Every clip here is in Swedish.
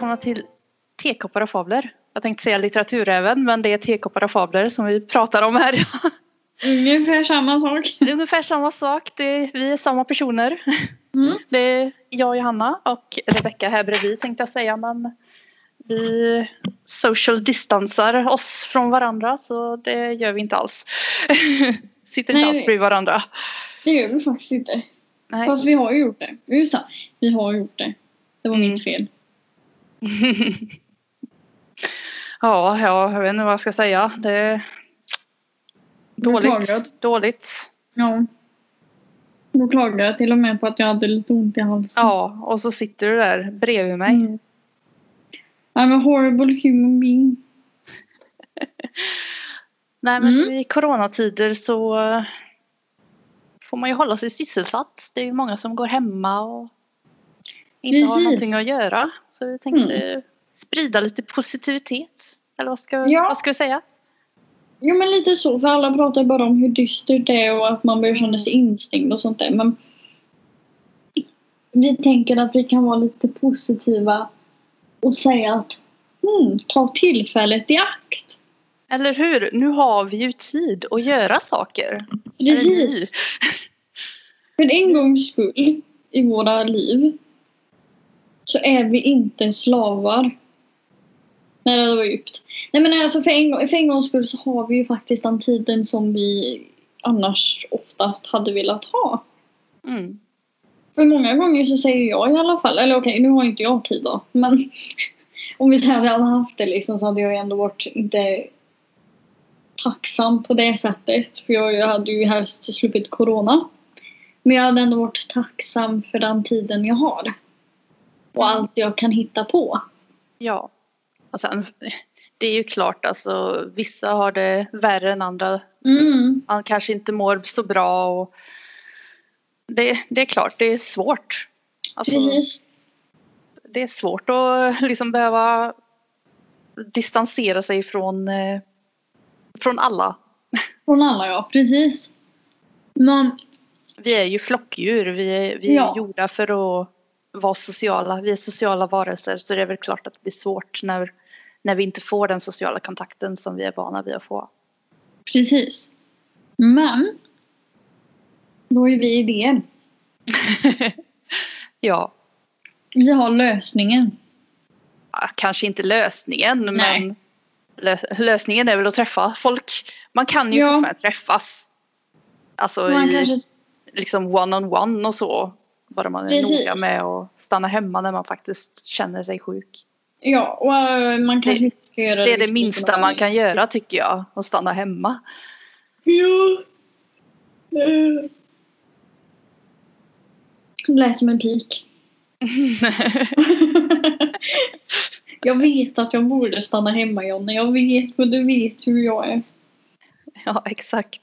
välkomna till Tekoppar och fabler. Jag tänkte säga litteraturräven men det är tekoppar och fabler som vi pratar om här. Ungefär samma sak. Ungefär samma sak. Det, vi är samma personer. Mm. Det är jag, Johanna och Rebecka här bredvid tänkte jag säga men vi social distansar oss från varandra så det gör vi inte alls. Sitter inte Nej. alls bredvid varandra. Det gör vi faktiskt inte. Nej. Fast vi har ju gjort det. Just det. Vi har gjort det. Det var Mm. mitt fel. ja, ja, jag vet inte vad jag ska säga. Det är dåligt. Dåligt. Ja. Då klagade jag till och med på att jag hade lite ont i halsen. Ja, och så sitter du där bredvid mig. Mm. I'm a horrible human being. Nej men Mm. i coronatider så eh, får man ju hålla sig sysselsatt. Det är ju många som går hemma och inte har Precis. någonting att göra. Så vi tänkte sprida lite positivitet. Eller vad ska, Ja. vad ska vi säga? Jo men lite så, för alla pratar bara om hur dystert det är och att man börjar känna sig instängd och sånt där. Men vi tänker att vi kan vara lite positiva och säga att hmm, ta tillfället i akt. Eller hur? Nu har vi ju tid att göra saker. Precis. För en gångs skull i våra liv så är vi inte slavar. Nej, det var djupt. Nej men alltså för en, för en gångs skull så har vi ju faktiskt den tiden som vi annars oftast hade velat ha. Mm. För många gånger så säger jag i alla fall, eller okej nu har inte jag tid då, men om vi jag hade haft det liksom så hade jag ändå varit inte tacksam på det sättet. För jag, jag hade ju helst sluppit corona. Men jag hade ändå varit tacksam för den tiden jag har. Och allt jag kan hitta på. Ja. Och sen, det är ju klart alltså vissa har det värre än andra. Mm. Man kanske inte mår så bra och det, det är klart, det är svårt. Alltså, Precis. det är svårt att liksom behöva distansera sig från, eh, från alla. Från alla ja, precis. Men Vi är ju flockdjur, vi är, vi är Ja. gjorda för att vara sociala. Vi är sociala varelser så det är väl klart att det blir svårt när, när vi inte får den sociala kontakten som vi är vana vid att få. precis. Men då är vi idén. ja, Vi har lösningen. kanske inte lösningen Nej. men lö- lösningen är väl att träffa folk. Man kan ju Ja. fortfarande träffas. Alltså Man i, kanske liksom one on one och så. Bara man är Precis. noga med att stanna hemma när man faktiskt känner sig sjuk. Ja, och äh, man kanske Det- inte ska göra Det är det minsta man kan göra tycker jag. Att stanna hemma. Ja. Eh. Lät som en pik. jag vet att jag borde stanna hemma Jonny. Jag vet, men du vet hur jag är. ja, exakt.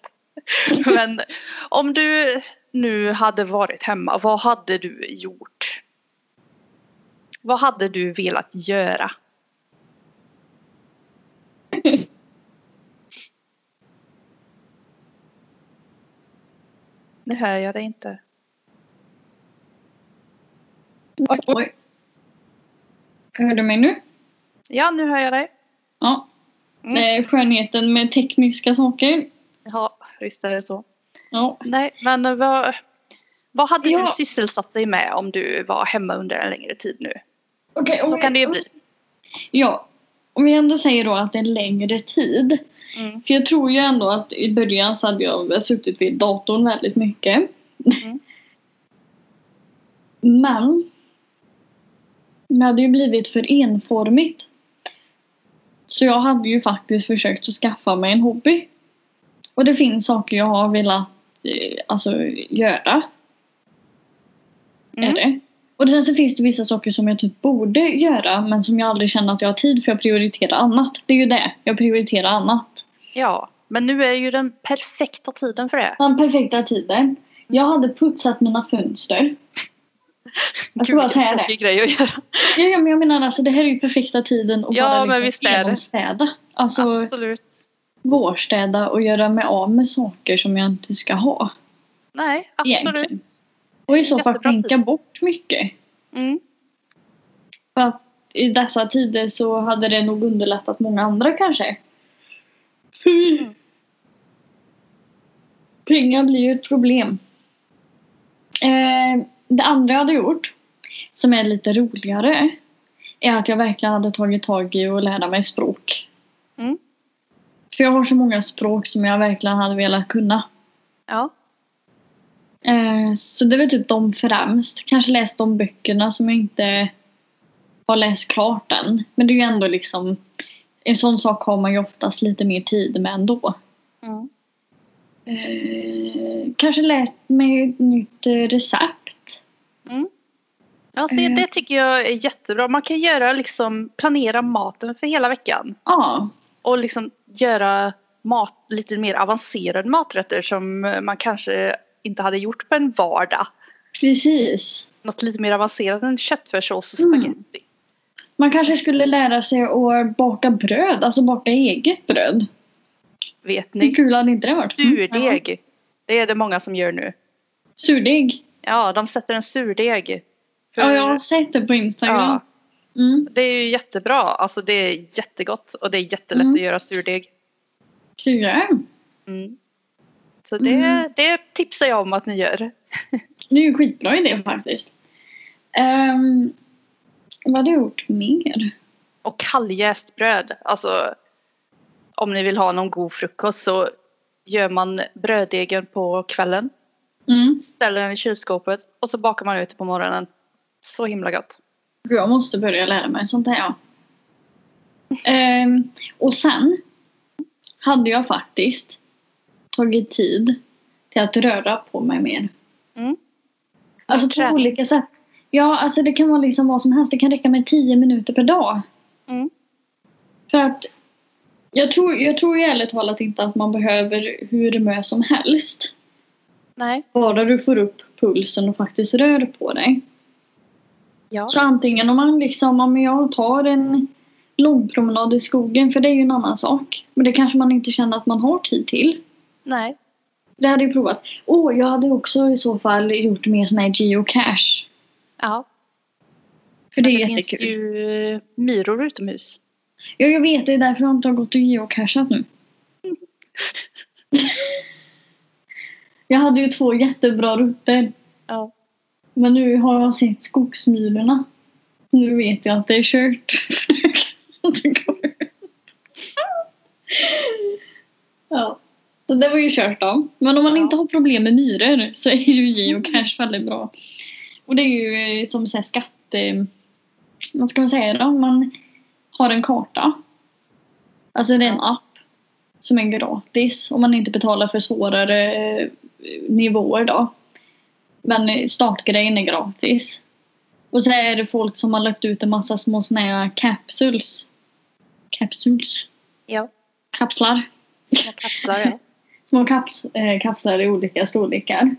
Men om du nu hade varit hemma, vad hade du gjort? Vad hade du velat göra? Nu hör jag dig inte. Oj, oj. Hör du mig nu? Ja, nu hör jag dig. Ja. Mm. Det är skönheten med tekniska saker. Ja, visst är det så. Ja. Nej, men vad, vad hade Ja. du sysselsatt dig med om du var hemma under en längre tid nu? Okej, Så om kan det ju bli. Ja. Om vi ändå säger då att det är längre tid. Mm. För jag tror ju ändå att i början så hade jag suttit vid datorn väldigt mycket. Mm. Men det hade ju blivit för enformigt. Så jag hade ju faktiskt försökt att skaffa mig en hobby. Och det finns saker jag har velat alltså, göra. Är Mm. det. Och sen så finns det vissa saker som jag typ borde göra men som jag aldrig känner att jag har tid för jag prioriterar annat. Det är ju det. Jag prioriterar annat. Ja, men nu är ju den perfekta tiden för det. Den perfekta tiden. Jag hade putsat mina fönster. Jag ska Gud, bara vilken säga det. tråkig grej att göra. Ja, ja, men jag menar alltså det här är ju perfekta tiden att Ja, bara men liksom visst är det. genomstäda. Alltså Absolut. Vårstäda och göra mig av med saker som jag inte ska ha. Nej, absolut. Egentligen. Och i så fall tid. bort mycket. Mm. För att i dessa tider så hade det nog underlättat många andra kanske. Mm. Pengar blir ju ett problem. Eh, det andra jag hade gjort, som är lite roligare, är att jag verkligen hade tagit tag i att lära mig språk. För jag har så många språk som jag verkligen hade velat kunna. Ja. Eh, så det är väl typ de främst. Kanske läst de böckerna som jag inte har läst klart än. Men det är ju ändå liksom en sån sak har man ju oftast lite mer tid med ändå. Mm. Eh, kanske läst mig ett nytt recept. Mm. Ja, se, Eh. det tycker jag är jättebra. Man kan göra liksom, planera maten för hela veckan. Ja, Och liksom göra mat, lite mer avancerade maträtter som eh, man kanske inte hade gjort på en vardag. precis. Något lite mer avancerat än köttfärssås och Mm. spagetti. Man kanske skulle lära sig att baka bröd, alltså baka eget bröd. Vet Hur ni? kul hade inte det varit? Mm. Surdeg. Det är det många som gör nu. Surdeg? Ja, de sätter en surdeg. För- Ja, jag har sett det på Instagram. Ja, Mm, det är ju jättebra. Alltså det är jättegott och det är jättelätt Mm. att göra surdeg. kul. Mm. Så det, Mm. det tipsar jag om att ni gör. Det är ju en skitbra idé faktiskt. Um, vad hade jag gjort mer? Och kalljäst bröd. Alltså om ni vill ha någon god frukost så gör man bröddegen på kvällen. Mm. Ställer den i kylskåpet och så bakar man ut det på morgonen. Så himla gott. Jag måste börja lära mig sånt här. Ja. Ehm, och sen hade jag faktiskt tagit tid till att röra på mig mer. Mm. Alltså på olika sätt. Ja, alltså det kan vara liksom vad som helst. Det kan räcka med 10 minuter per dag. Mm. För att jag tror, jag tror ju ärligt talat inte att man behöver hur mycket som helst. Nej. Bara du får upp pulsen och faktiskt rör på dig. Ja. Så antingen om man liksom, om jag tar en lång promenad i skogen, för det är ju en annan sak. Men det kanske man inte känner att man har tid till. Nej. Det hade jag provat. Åh, jag hade också i så fall gjort mer sån här geocache. Ja. För det Men är finns jättekul. ju eh, myror utomhus. Ja, jag vet. Det är därför jag inte har gått och geocachat nu. jag hade ju två jättebra rutter. Ja. Men nu har jag sett skogsmyrorna. Nu vet jag att det är kört. Ja. Så det var ju kört då. Men om man inte har problem med myror så är ju geocache väldigt bra. Och det är ju eh, som så här skatte... Vad ska man säga då? Man har en karta. Alltså det är en app som är gratis om man inte betalar för svårare eh, nivåer då. Men startgrejen är gratis. Och så är det folk som har lagt ut en massa små såna här capsules. Capsules? Ja. Kapslar. Små kapslar ja. Små kaps, eh, kapslar i olika storlekar.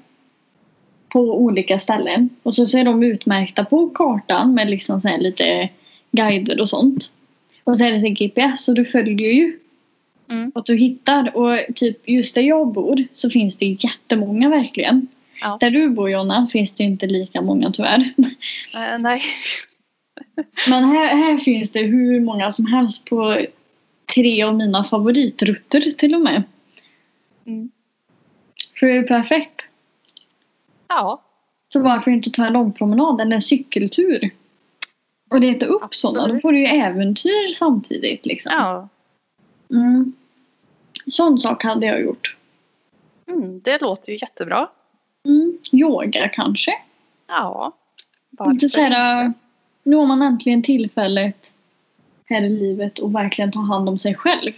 På olika ställen. Och så, är de utmärkta på kartan med liksom så lite guider och sånt. Och så är det så här GPS och du följer ju Mm. att du hittar. Och typ just där jag bor så finns det jättemånga verkligen. Ja. Där du bor Jonna finns det inte lika många tyvärr. Eh, nej. Men här, här finns det hur många som helst på tre av mina favoritrutter till och med. Mm. Så det är perfekt. Ja. Så varför inte ta en långpromenad eller en cykeltur? Och det är inte upp sådana. Då får du ju äventyr samtidigt. Liksom. ja. Mm. Sån sak hade jag gjort. Mm, det låter ju jättebra. Mm. Yoga kanske. Ja. Inte så här, nu har man äntligen tillfället här i livet att verkligen ta hand om sig själv.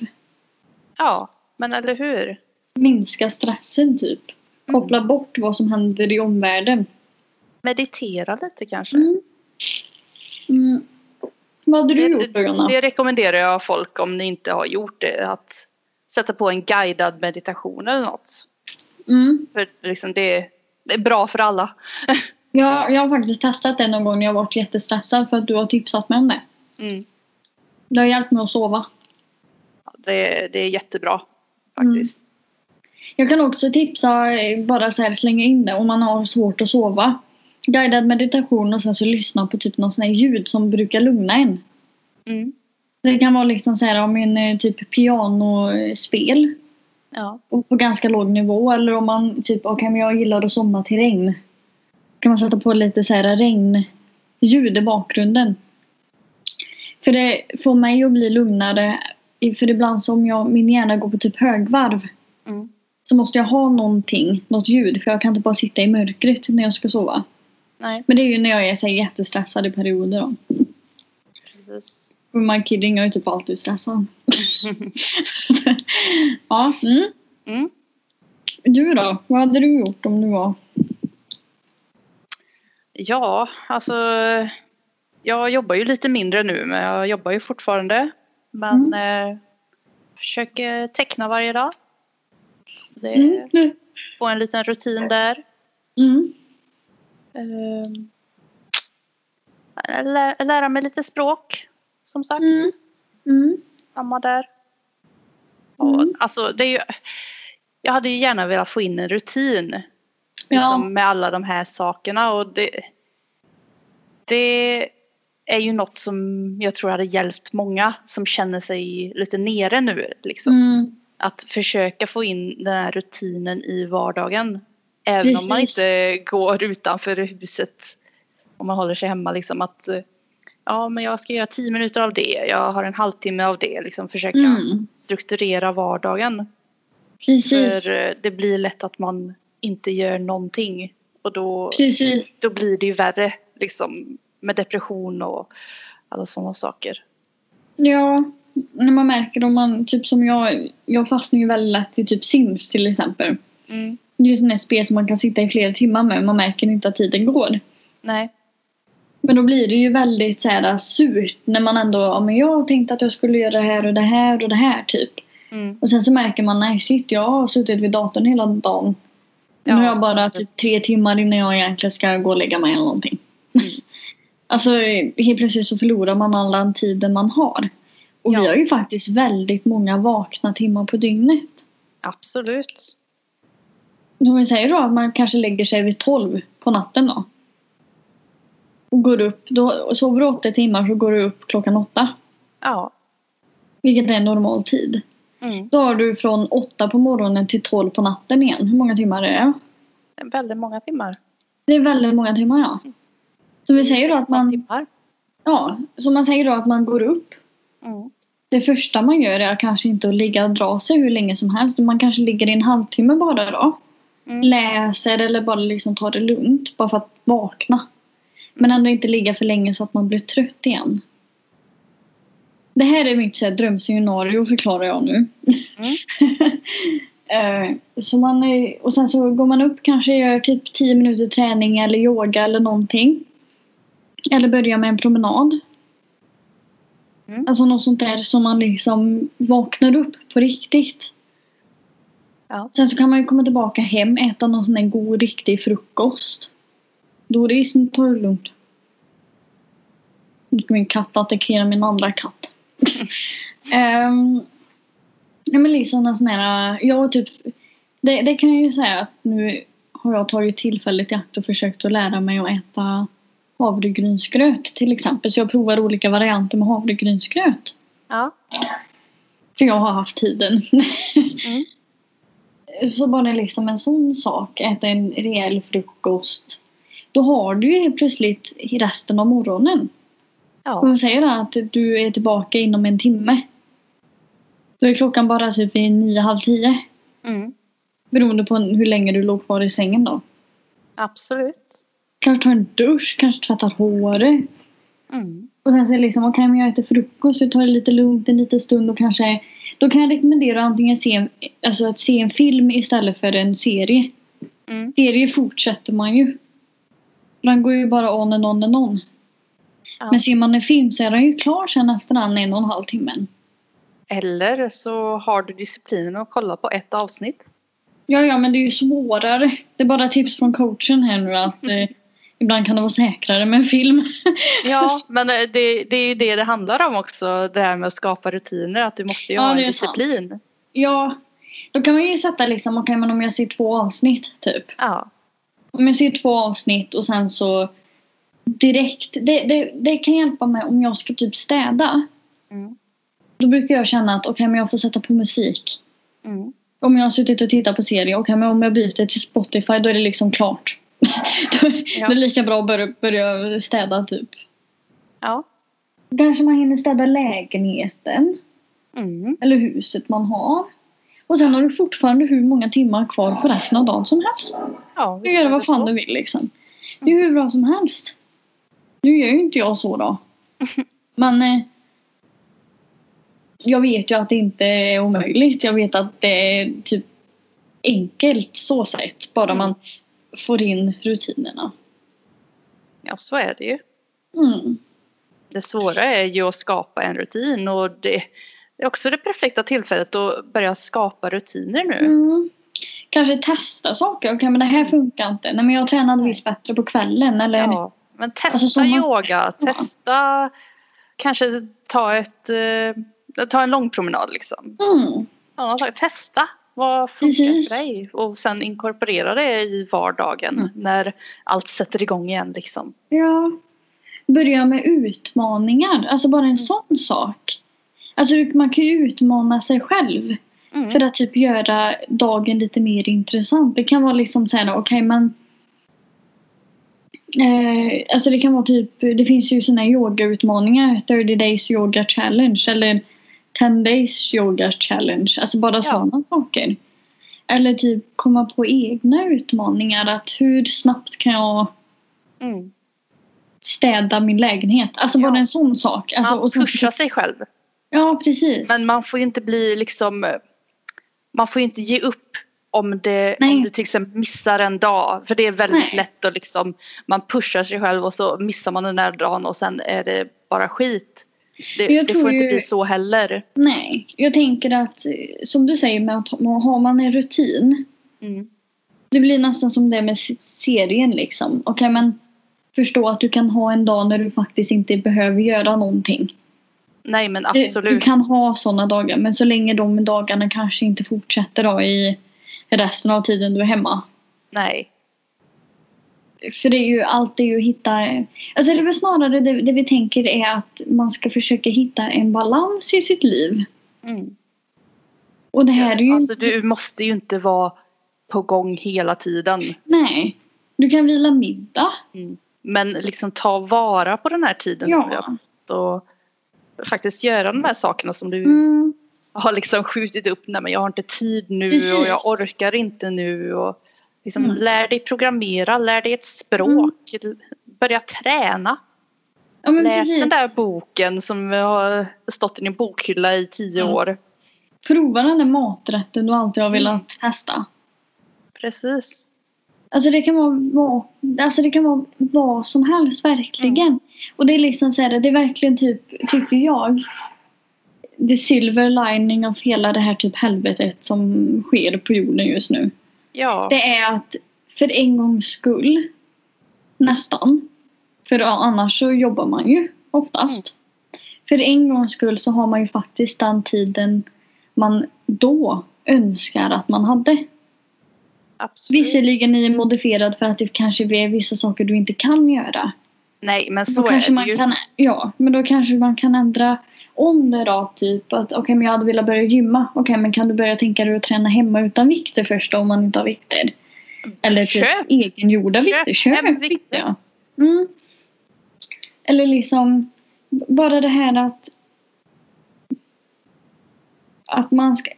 Ja, men eller hur? Minska stressen typ. Mm. Koppla bort vad som händer i omvärlden. Meditera lite kanske. Mm. Mm. Vad hade du Det- gjort då Jonna? Det rekommenderar jag folk om ni inte har gjort det. Att sätta på en guidad meditation eller något. Mm. För liksom det, det är bra för alla. Jag, jag har faktiskt testat det någon gång när jag varit jättestressad för att du har tipsat mig om det. Mm. Det har hjälpt mig att sova. Det, det är jättebra faktiskt. Jag kan också tipsa, eh, bara så här slänga in det, om man har svårt att sova. Guidad meditation och sen så lyssna på typ någon sån här ljud som brukar lugna en. Mm. Det kan vara liksom så här om en eh, typ pianospel Ja. och på ganska låg nivå eller om man typ, okej men jag gillar att somna till regn. Kan man sätta på lite så här regnljud i bakgrunden. För det får mig att bli lugnare. För ibland som jag, min hjärna går på typ högvarv Mm. så måste jag ha någonting, något ljud. För jag kan inte bara sitta i mörkret när jag ska sova. Nej, Men det är ju när jag är så här jättestressad i perioder då. precis. My kidding, jag är typ alltid stressad. ja, mm. Mm. Du då? Vad hade du gjort om du var... Ja, alltså jag jobbar ju lite mindre nu men jag jobbar ju fortfarande. Men eh, försöker teckna varje dag. Det, Mm. Få en liten rutin där. Mm. Lä, lära mig lite språk. Som sagt. Mm. Mm. Samma där. Och, Mm. alltså, det är ju, jag hade ju gärna velat få in en rutin. Ja. Liksom, med alla de här sakerna. Och det, det är ju något som jag tror hade hjälpt många som känner sig lite nere nu. Liksom. Mm. Att försöka få in den här rutinen i vardagen. Även om man Precis. inte går utanför huset. Om man håller sig hemma. Liksom, att eh, ja, men jag ska göra tio minuter av det. Jag har en halvtimme av det. Liksom, försöka Mm. strukturera vardagen. Precis. För eh, det blir lätt att man inte gör någonting. Och då, Precis. då blir det ju värre. Liksom, med depression och alla sådana saker. Ja, när man märker om man, typ som jag, jag fastnar ju väldigt lätt i typ Sims till exempel. Mm. Det är ju sådana spel som man kan sitta i flera timmar med, man märker inte att tiden går. Nej. Men då blir det ju väldigt så här surt när man ändå, ja men jag tänkte att jag skulle göra det här och det här och det här typ. Mm. Och sen så märker man, nej shit jag har suttit vid datorn hela dagen. Nu har jag bara typ tre timmar innan jag egentligen ska gå och lägga mig eller någonting. Mm. Alltså helt plötsligt så förlorar man all den tiden man har. Och vi Ja. har ju faktiskt väldigt många vakna timmar på dygnet. Absolut. Om vi säger då att man kanske lägger sig vid 12 på natten då. Och går upp, då, sover du åtta timmar så går du upp klockan åtta. Ja. Vilket är normal tid. Mm. Då har du från åtta på morgonen till 12 på natten igen. Hur många timmar är det? Det är väldigt många timmar. Det är väldigt många timmar ja. Så vi säger då att 16 man, Timmar. ja, så man säger då att man går upp. Mm. Det första man gör är kanske inte att ligga och dra sig hur länge som helst. Man kanske ligger i en halvtimme bara då. Mm. Läser eller bara liksom tar det lugnt. Bara för att vakna. Men ändå inte ligga för länge så att man blir trött igen. Det här är mitt så här, drömscenario förklarar jag nu. Eh, så man, är- och sen så går man upp kanske gör typ 10 minuter träning eller yoga eller någonting. Eller börjar med en promenad. Mm. Alltså något sånt där som man liksom vaknar upp på riktigt. Ja. Sen så kan man ju komma tillbaka hem, äta någon sån där god riktig frukost. Ju ta det lugnt. Nu ska min katt attackera min andra katt. um, ja men liksom en sån här, jag typ, det, det kan jag ju säga att nu har jag tagit tillfället i akt och försökt att lära mig att äta havregrynsgröt till exempel. Så jag provar olika varianter med havregrynsgröt. Ja. För jag har haft tiden. Mm. Så bara liksom en sån sak, äta en rejäl frukost. Då har du ju helt plötsligt resten av morgonen. Om Ja. man säger att du är tillbaka inom en timme. Då är klockan bara typ vid nio, halv tio. Mm. Beroende på hur länge du låg kvar i sängen då. Absolut. Kanske tar en dusch, kanske tvättar håret. Mm. Och sen så är det liksom, okej men jag äter frukost, så tar det lite lugnt en liten stund och kanske Då kan jag rekommendera antingen se, alltså att se en film istället för en serie. Mm. Serie fortsätter man ju. Den går ju bara on and on and on. Ja. Men ser man en film så är den ju klar sen efter den en och en halv timmen. Eller så har du disciplinen att kolla på ett avsnitt. Ja, ja, men det är ju svårare. Det är bara tips från coachen här nu att eh, ibland kan det vara säkrare med en film. Ja, men eh, det, det är ju det det handlar om också. Det här med att skapa rutiner. Att du måste ju Ja, ha en är sant. disciplin. Ja, då kan man ju sätta liksom, okej men om jag ser två avsnitt typ. Ja. Om jag ser två avsnitt och sen så direkt. Det, det, det kan hjälpa mig om jag ska typ städa. Mm. Då brukar jag känna att okej, men jag får sätta på musik. Mm. Om jag har suttit och tittat på serie, okej, men om jag byter till Spotify då är det liksom klart. då, Ja. då är det lika bra att börja, börja städa typ. Ja. Kanske man hinner städa lägenheten. Mm. Eller huset man har. Och sen har du fortfarande hur många timmar kvar på resten av dagen som helst. Ja, Du gör vad fan så. du vill liksom. Det är hur bra som helst. Nu gör ju inte jag så då. Men eh, jag vet ju att det inte är omöjligt. Jag vet att det är typ enkelt så sett. Bara Mm. man får in rutinerna. Ja, så är det ju. Mm. Det svåra är ju att skapa en rutin och det är också det perfekta tillfället att börja skapa rutiner nu. Mm. Kanske testa saker. Okej men det här funkar inte. Nej men jag tränade visst bättre på kvällen. Eller Ja, men testa Alltså, som man- yoga, testa kanske ta ett eh, ta en lång promenad liksom. Mm. Ja, testa vad funkar Precis. för dig och sen inkorporera det i vardagen Mm. när allt sätter igång igen liksom. Ja. Börja med utmaningar. Alltså bara Mm. en sån sak. Alltså man kan ju utmana sig själv. Mm. För att typ göra dagen lite mer intressant. Det kan vara liksom såhär, okej men eh, Alltså det kan vara typ, det finns ju här yogautmaningar. 30 days yoga challenge eller 10 days yoga challenge. Alltså bara sådana saker. Eller typ komma på egna utmaningar. Att hur snabbt kan jag Mm. städa min lägenhet? Alltså Ja. bara en sån sak. Alltså, Man och pushar sig själv. Ja precis. Men man får ju inte bli liksom Man får ju inte ge upp om, det, Nej. om du till exempel missar en dag. För det är väldigt Nej. lätt att liksom Man pushar sig själv och så missar man den där dagen och sen är det bara skit. Det, det får inte ju- bli så heller. Nej, jag tänker att som du säger med att ha- har man en rutin. Mm. Det blir nästan som det med se- serien liksom. Okej men förstå att du kan ha en dag när du faktiskt inte behöver göra någonting. Nej men Du absolut. kan ha sådana dagar men så länge de dagarna kanske inte fortsätter då i resten av tiden du är hemma. Nej. För det är ju allt är ju att hitta Alltså det är väl snarare det, det vi tänker är att man ska försöka hitta en balans i sitt liv. Mm. Och det här är ju Alltså du måste ju inte vara på gång hela tiden. Nej. Du kan vila middag. Mm. Men liksom ta vara på den här tiden som vi har Ja. fått och faktiskt göra de här sakerna som du Mm. har liksom skjutit upp. Nej men jag har inte tid nu Precis. och jag orkar inte nu. Och liksom Mm. Lär dig programmera, lär dig ett språk. Börja träna. Ja Läs precis. den där boken som har stått i din bokhylla i tio Mm. år. Prova den där maträtten du alltid har velat Mm. testa. Precis. Alltså det kan vara vad, alltså det kan vara vad som helst verkligen. Mm. Och det är liksom så här, det är verkligen typ, tycker jag, the silver lining av hela det här typ helvetet som sker på jorden just nu. Ja. Det är att för en gångs skull, nästan, för annars så jobbar man ju oftast. För en gångs skull så har man ju faktiskt den tiden man då önskar att man hade. Absolut. Visserligen är modifierad för att det kanske är vissa saker du inte kan göra. Nej men Då så är kanske det man ju. kan, ja, men då kanske man kan ändra om det då. Typ att okej men jag hade velat börja gymma. Okej men kan du börja tänka dig att träna hemma utan vikter först då, om man inte har vikter? Eller typ Köp. egengjorda Köp vikter. Köp vikter. vikter. Ja. Mm. Eller liksom bara det här att att man ska,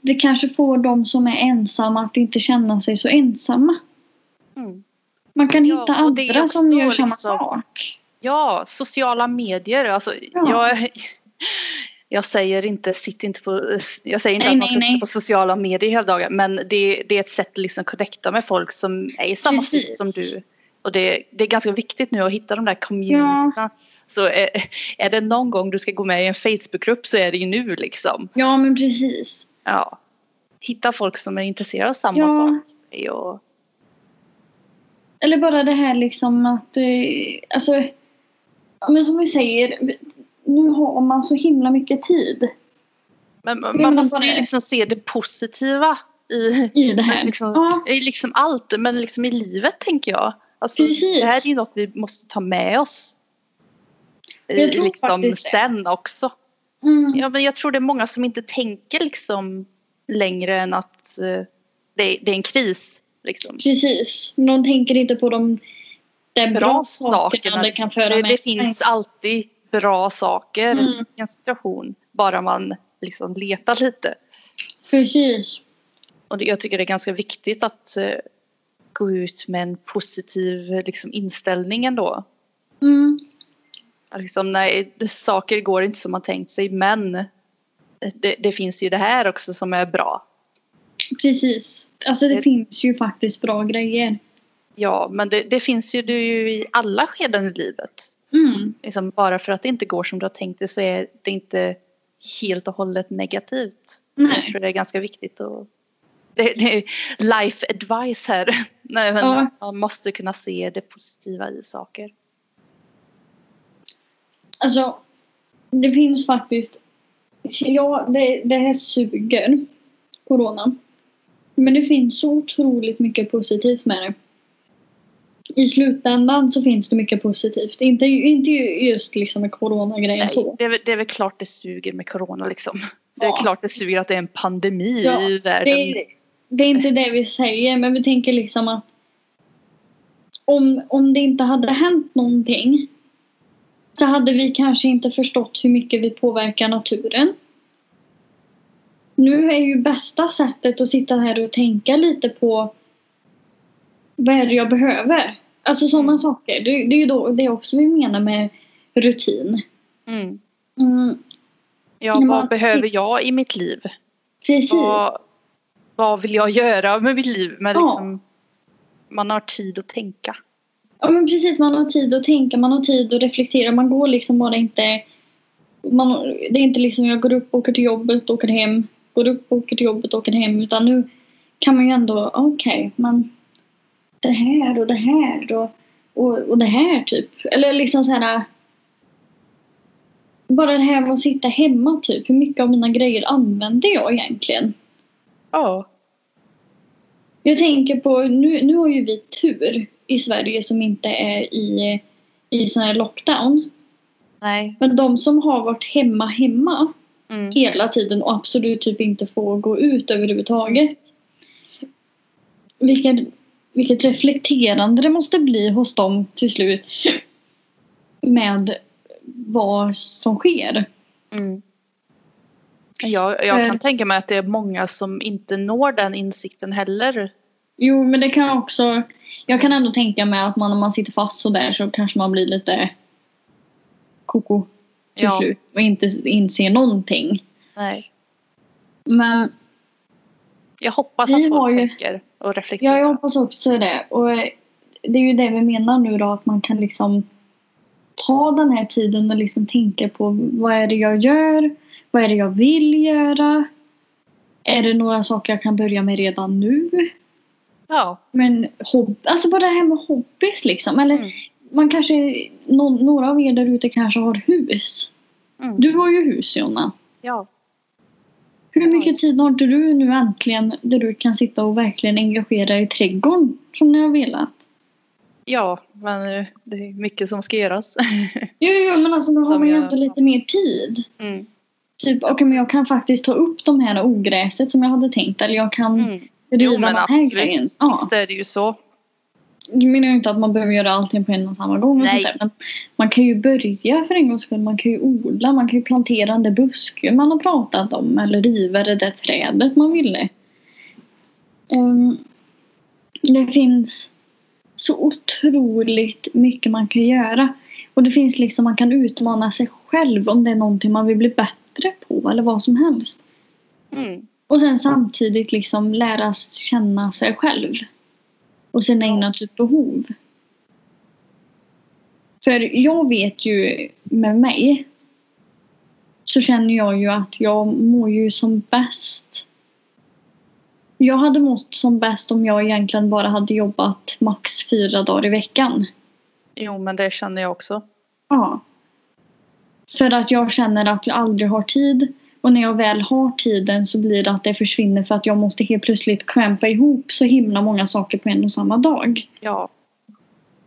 det kanske får de som är ensamma att inte känna sig så ensamma. Mm. Man kan Ja, hitta andra som gör samma liksom- sak. Ja, sociala medier. Alltså, Ja. jag, jag säger inte, sitt inte på, jag säger inte Nej, att man nej, ska nej. sitta på sociala medier hela dagen. Men det, det är ett sätt att liksom connecta med folk som är i samma sits som du. Och det, det är ganska viktigt nu att hitta de där communityna. Så är, är det någon gång du ska gå med i en Facebookgrupp så är det ju nu liksom. Ja men precis. Ja. Hitta folk som är intresserade av samma Ja. sak. Och, Eller bara det här liksom att, eh, alltså, men som vi säger, nu har man så himla mycket tid men man, måste ju liksom se det positiva i, i det här. Liksom, Ja, I liksom allt, men liksom i livet tänker jag. Alltså, Precis. det här är ju något vi måste ta med oss. Liksom faktiskt det. sen också. Mm. Ja, men jag tror det är många som inte tänker liksom längre än att eh, det, det är en kris. Liksom. Precis. Men de tänker inte på de, de bra, Bra sakerna det kan föra Det, med det finns alltid bra saker Mm. i en situation. Bara man liksom letar lite. Precis. Och det, jag tycker det är ganska viktigt att eh, gå ut med en positiv liksom, inställning ändå. Mm. Liksom, nej, saker går inte som man tänkt sig men det, det finns ju det här också som är bra. Precis. Alltså det Det- finns ju faktiskt bra grejer. Ja, men det, det finns ju, det ju i alla skeden i livet. Mm. Liksom, bara för att det inte går som du har tänkt dig så är det inte helt och hållet negativt. Jag Nej. tror det är ganska viktigt att det, det är life advice här. Nej, men Ja. Man måste kunna se det positiva i saker. Alltså, det finns faktiskt... Ja, det, det här suger, corona. Men det finns så otroligt mycket positivt med det. I slutändan så finns det mycket positivt. Inte, inte just liksom med coronagrejen så. det, är, det är väl klart det suger med corona liksom. Det är Ja. klart det suger att det är en pandemi Ja, i världen. Det är, det är inte det vi säger, men vi tänker liksom att om, om det inte hade hänt någonting så hade vi kanske inte förstått hur mycket vi påverkar naturen. Nu är ju bästa sättet att sitta här och tänka lite på vad är det jag behöver? Alltså sådana Mm. saker. Det, det är ju då, det också vi menar med rutin. Mm. Mm, Ja, vad man- behöver jag i mitt liv? precis. Vad, vad vill jag göra med mitt liv? Men Ja. liksom, man har tid att tänka. Ja men precis, man har tid att tänka, man har tid att reflektera. Man går liksom bara inte... Man, det är inte liksom jag går upp, åker till jobbet, åker hem. Går upp, åker till jobbet, åker hem. Utan nu kan man ju ändå, okej, men det här och det här och, och, och det här typ. Eller liksom så här... Bara det här med att sitta hemma typ. Hur mycket av mina grejer använder jag egentligen? Ja. Jag tänker på, nu, nu har ju vi tur i Sverige som inte är i, i sån här lockdown. Nej. Men de som har varit hemma hemma Mm. hela tiden och absolut typ inte får gå ut överhuvudtaget. Vilket, vilket reflekterande det måste bli hos dem till slut. Med vad som sker. Mm. Jag, jag kan Eh. tänka mig att det är många som inte når den insikten heller. Jo men det kan också Jag kan ändå tänka mig att man, om man sitter fast så där så kanske man blir lite koko till Ja. slut och inte inser någonting. Nej. Men Jag hoppas att folk ju- tänker och reflekterar. Ja, jag hoppas också det. Och det är ju det vi menar nu då, att man kan liksom ta den här tiden och liksom tänka på vad är det jag gör? Vad är det jag vill göra? Är det några saker jag kan börja med redan nu? Ja. Men hobb- alltså bara det här med hobbys liksom. Eller Mm. man kanske, nå- några av er där ute kanske har hus. Mm. Du har ju hus Jonna. ja. Hur mycket tid har du nu äntligen där du kan sitta och verkligen engagera dig i trädgården som ni har velat? Ja, men eh, det är mycket som ska göras. Jo, jo, men alltså nu har man ju ändå lite mer tid. Mm. Typ, okej men jag kan faktiskt ta upp de här ogräset som jag hade tänkt. Eller jag kan Mm. riva Jo den men här grejen. Ja. Visst är det ju så. Jag menar inte att man behöver göra allting på en och samma gång. Och Nej. sånt där, men man kan ju börja för en gångs skull. Man kan ju odla, man kan ju plantera den där busken man har pratat om. Eller riva det där trädet man ville. Ehm, det finns så otroligt mycket man kan göra. Och det finns liksom, man kan utmana sig själv om det är någonting man vill bli bättre på eller vad som helst. Mm. Och sen samtidigt liksom lära känna sig själv. Och sina egna typ behov. För jag vet ju med mig så känner jag ju att jag mår ju som bäst. Jag hade mått som bäst om jag egentligen bara hade jobbat max fyra dagar i veckan. Jo men det känner jag också. Ja. För att jag känner att jag aldrig har tid. Och när jag väl har tiden så blir det att det försvinner för att jag måste helt plötsligt krämpa ihop så himla många saker på en och samma dag. Ja.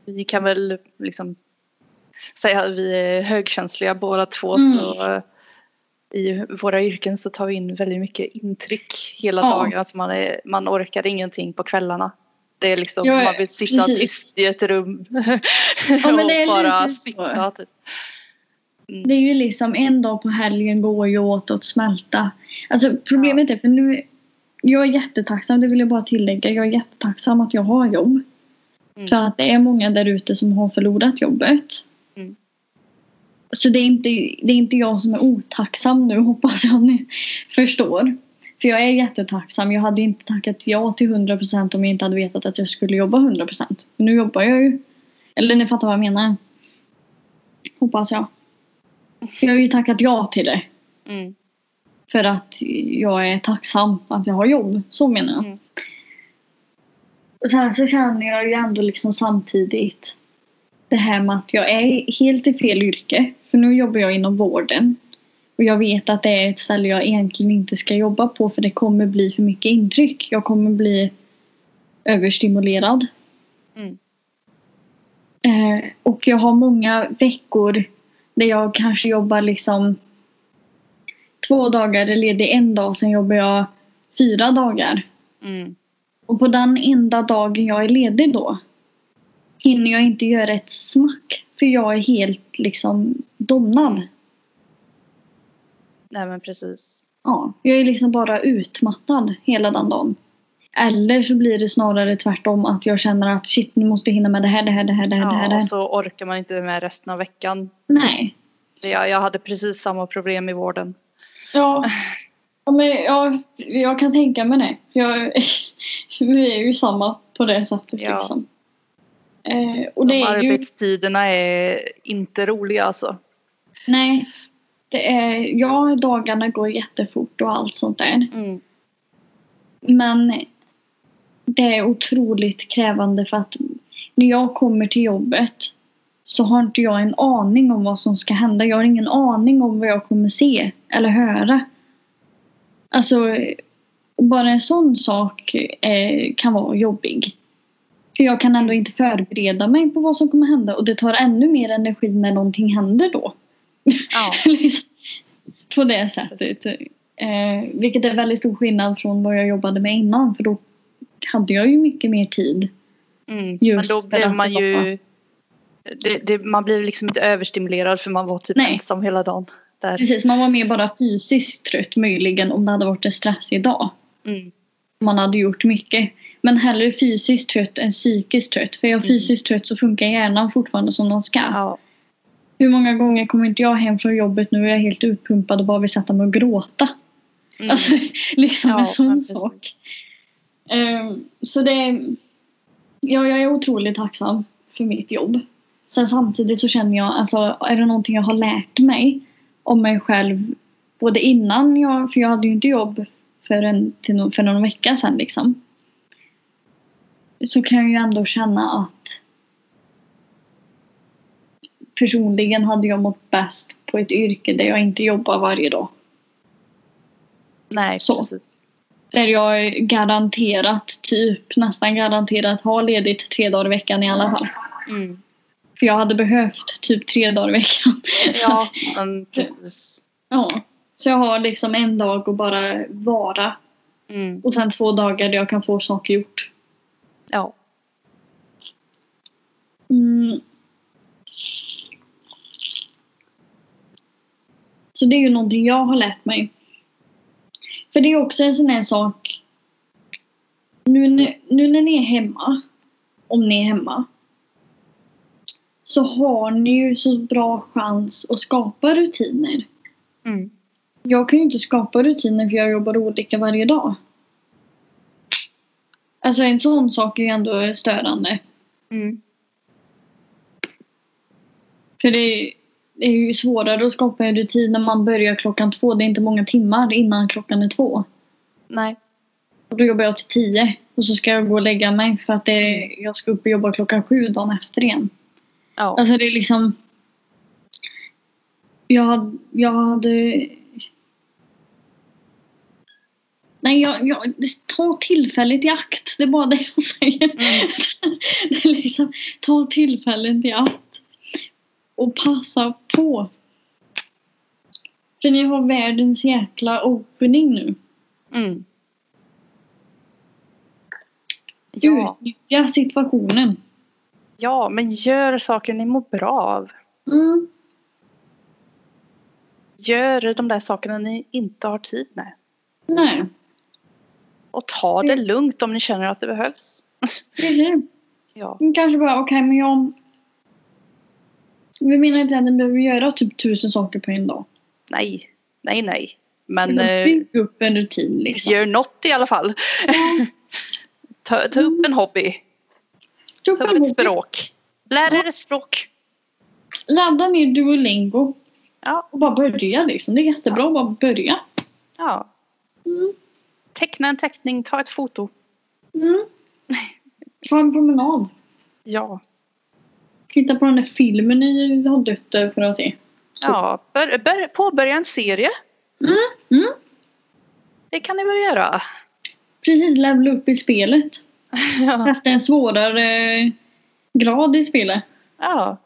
Vi kan väl liksom säga att vi är högkänsliga båda två. Mm. Så I våra yrken så tar vi in väldigt mycket intryck hela Ja. dagen. Så man, är, man orkar ingenting på kvällarna. Det är liksom, Ja, man vill sitta precis. tyst i ett rum men och är bara sitta. Typ. Mm. Det är ju liksom en dag på helgen går ju åt att smälta. Alltså problemet är för nu jag är jättetacksam, det vill jag bara tillägga. Jag är jättetacksam att jag har jobb. Mm. För att det är många där ute som har förlorat jobbet. Mm. Så det är, inte, det är inte jag som är otacksam nu hoppas jag ni förstår. För jag är jättetacksam. Jag hade inte tackat ja till 100% om jag inte hade vetat att jag skulle jobba 100%. Men nu jobbar jag ju. Eller ni fattar vad jag menar. Hoppas jag. Jag har ju tackat ja till det. Mm. För att jag är tacksam att jag har jobb. Så menar jag. Mm. Och sen så känner jag ju ändå liksom samtidigt det här med att jag är helt i fel yrke. För nu jobbar jag inom vården. Och jag vet att det är ett ställe jag egentligen inte ska jobba på för det kommer bli för mycket intryck. Jag kommer bli överstimulerad. Mm. Eh, och jag har många veckor där jag kanske jobbar liksom två dagar är ledig en dag, sen jobbar jag fyra dagar. Mm. Och på den enda dagen jag är ledig då hinner jag inte göra ett smack. För jag är helt liksom domnad. Nej men precis. Ja, jag är liksom bara utmattad hela den dagen. Eller så blir det snarare tvärtom att jag känner att shit nu måste jag hinna med det här, det här, det här, det här. det här, Ja, det och så orkar man inte med resten av veckan. Nej. Det- Jag, jag hade precis samma problem i vården. Ja. ja men jag, jag kan tänka mig det. Jag, vi är ju samma på det sättet Ja. liksom. Eh, och det De är ju... arbetstiderna är inte roliga alltså. Nej. Det är, ja, dagarna går jättefort och allt sånt där. Mm. Men det är otroligt krävande för att när jag kommer till jobbet så har inte jag en aning om vad som ska hända. Jag har ingen aning om vad jag kommer se eller höra. Alltså, bara en sån sak eh, kan vara jobbig. För jag kan ändå inte förbereda mig på vad som kommer hända och det tar ännu mer energi när någonting händer då. Ja. Liksom, på det sättet. Eh, vilket är väldigt stor skillnad från vad jag jobbade med innan. För då hade jag ju mycket mer tid. Mm. Men då att man ju... Det, det, man blir liksom inte överstimulerad för man var typ Nej. ensam hela dagen. Där. Precis, man var mer bara fysiskt trött möjligen om det hade varit en stressig dag. Mm. Man hade gjort mycket. Men hellre fysiskt trött än psykiskt trött. För är jag Mm. fysiskt trött så funkar hjärnan fortfarande som den ska. Ja. Hur många gånger kommer inte jag hem från jobbet nu och jag är helt utpumpad och bara vill sätta mig och gråta. Mm. Alltså liksom Ja, en sån sak. Ehm, så det ja, jag är otroligt tacksam för mitt jobb. Sen samtidigt så känner jag, alltså är det någonting jag har lärt mig om mig själv både innan jag, för jag hade ju inte jobb för, en, till no- för någon vecka sedan liksom. Så kan jag ju ändå känna att personligen hade jag mått bäst på ett yrke där jag inte jobbar varje dag. Nej, Så. precis. Där jag garanterat, typ nästan garanterat har ledigt tre dagar i veckan i alla fall. Mm. För jag hade behövt typ tre dagar i veckan. Ja, men precis. ja. så jag har liksom en dag att bara vara. Mm. Och sen två dagar där jag kan få saker gjort. Ja. Mm. Så det är ju någonting jag har lärt mig. För det är också en sån här sak. Nu, när- nu när ni är hemma, om ni är hemma, så har ni ju så bra chans att skapa rutiner. Mm. Jag kan ju inte skapa rutiner för jag jobbar olika varje dag. Alltså en sån sak är ju ändå störande. Mm. För det är, det är ju svårare att skapa en rutin när man börjar klockan två. Det är inte många timmar innan klockan är två. Nej. Och då jobbar jag till tio. Och så ska jag gå och lägga mig för att det, jag ska upp och jobba klockan sju dagen efter igen. Ja. Alltså det är liksom... Jag hade... Jag hade Nej, jag, jag, ta tillfället i akt. Det är bara det jag säger. Mm. det är liksom, ta tillfället i akt. Och passa på. För ni har världens jäkla opening nu. Mm. Ja, Utnyttja situationen. ja, men gör saker ni mår bra av. Mm. Gör de där sakerna ni inte har tid med. Nej, Och ta det Mm. lugnt om ni känner att det behövs. precis. Ja, Kanske bara, okej men jag... Vi menar inte att ni behöver göra typ tusen saker på en dag. nej, nej, nej. Men eh, Bygg upp en rutin liksom. gör något i alla fall. Ta, ta upp en hobby. Ta upp Ta upp ett bok. språk. Lär er Ja. ett språk. Ladda ner Duolingo. Ja, Och bara börja liksom. Det är jättebra att bara börja. ja. Mm. Teckna en teckning, ta ett foto. Mm. Ta en promenad. Ja, Titta på den där filmen ni har dött för att se. ja. Bör, bör, påbörja en serie. Mm. Mm. Det kan ni väl göra. Precis, levla upp i spelet. Ja, Testa en svårare eh, grad i spelet. ja.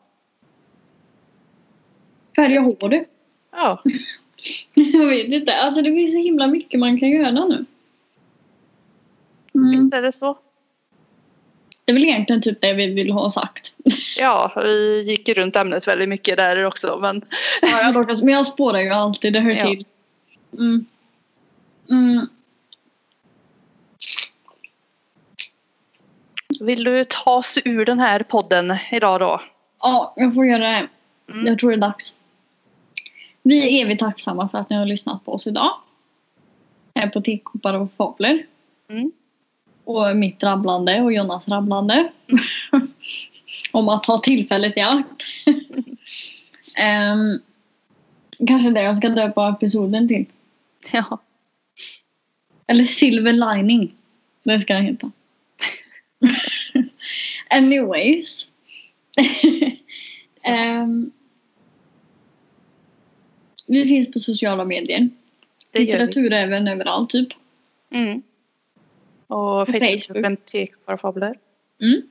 Färga håret. ja. Jag vet inte. Alltså det finns så himla mycket man kan göra nu. Mm. visst är det så. Det är väl egentligen typ det vi vill ha sagt. Ja, vi gick runt ämnet väldigt mycket där också. Men Ja, jag men jag spårar ju alltid, det hör Ja. till. Mm. Mm. vill du ta oss ur den här podden idag då? Ja, jag får göra det. Mm. Jag tror det är dags. Vi är evigt tacksamma för att ni har lyssnat på oss idag. Här på Tekoppar och Fabler. Mm. Och mitt rabblande och Jonas rabblande. Om att ta tillfället i akt. Ehm, kanske det jag ska döpa episoden till. Ja. Eller Silver Lining. Det ska den heta. Anyways. Ehm, vi finns på sociala medier. Litteratur även överallt typ. Mm. Och Facebook. Facebookgruppen Tekofabler. Mm.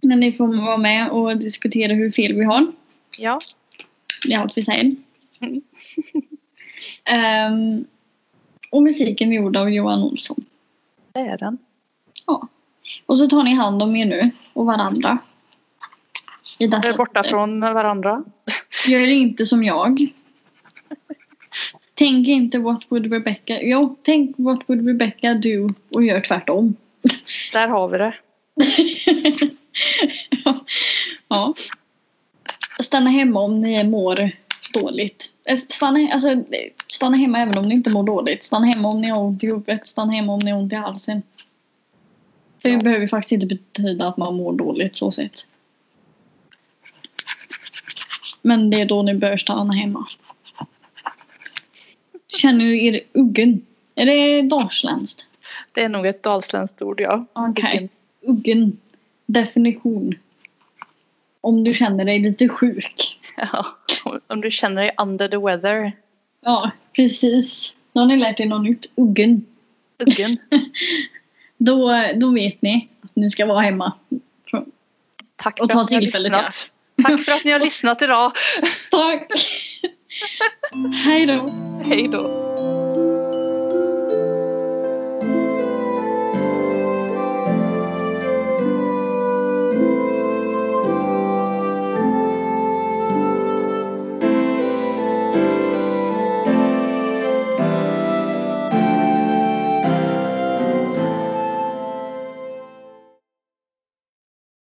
Men ni får vara med och diskutera hur fel vi har. Ja. Det är allt vi säger. Mm. Ehm, och musiken är gjord av Johan Olsson. Det är den. Ja. Och så tar ni hand om er nu och varandra. I dessa är borta från varandra. Gör inte som jag. Tänk inte what would Rebecca... Jo, tänk what would Rebecca do och gör tvärtom. Där har vi det. ja. Stanna hemma om ni mår dåligt. Eh, Stanna, alltså, stanna hemma även om ni inte mår dåligt. Stanna hemma om ni har ont i huvudet. Stanna hemma om ni har ont i halsen. För det Ja. behöver faktiskt inte betyda att man mår dåligt så sett. Men det är då ni bör stanna hemma. Känner du er uggen? Är det dalsländskt? Det är nog ett dalsländskt ord ja. Okej. Uggen. Definition. Om du känner dig lite sjuk. Ja. Om du känner dig under the weather. Ja, precis. Då har ni lärt er något nytt. Uggen. Uggen. Då, då vet ni att ni ska vara hemma. Tack Och för ta att ni har lyssnat. Tack för att ni har lyssnat idag. Tack! Hej då! Hej då.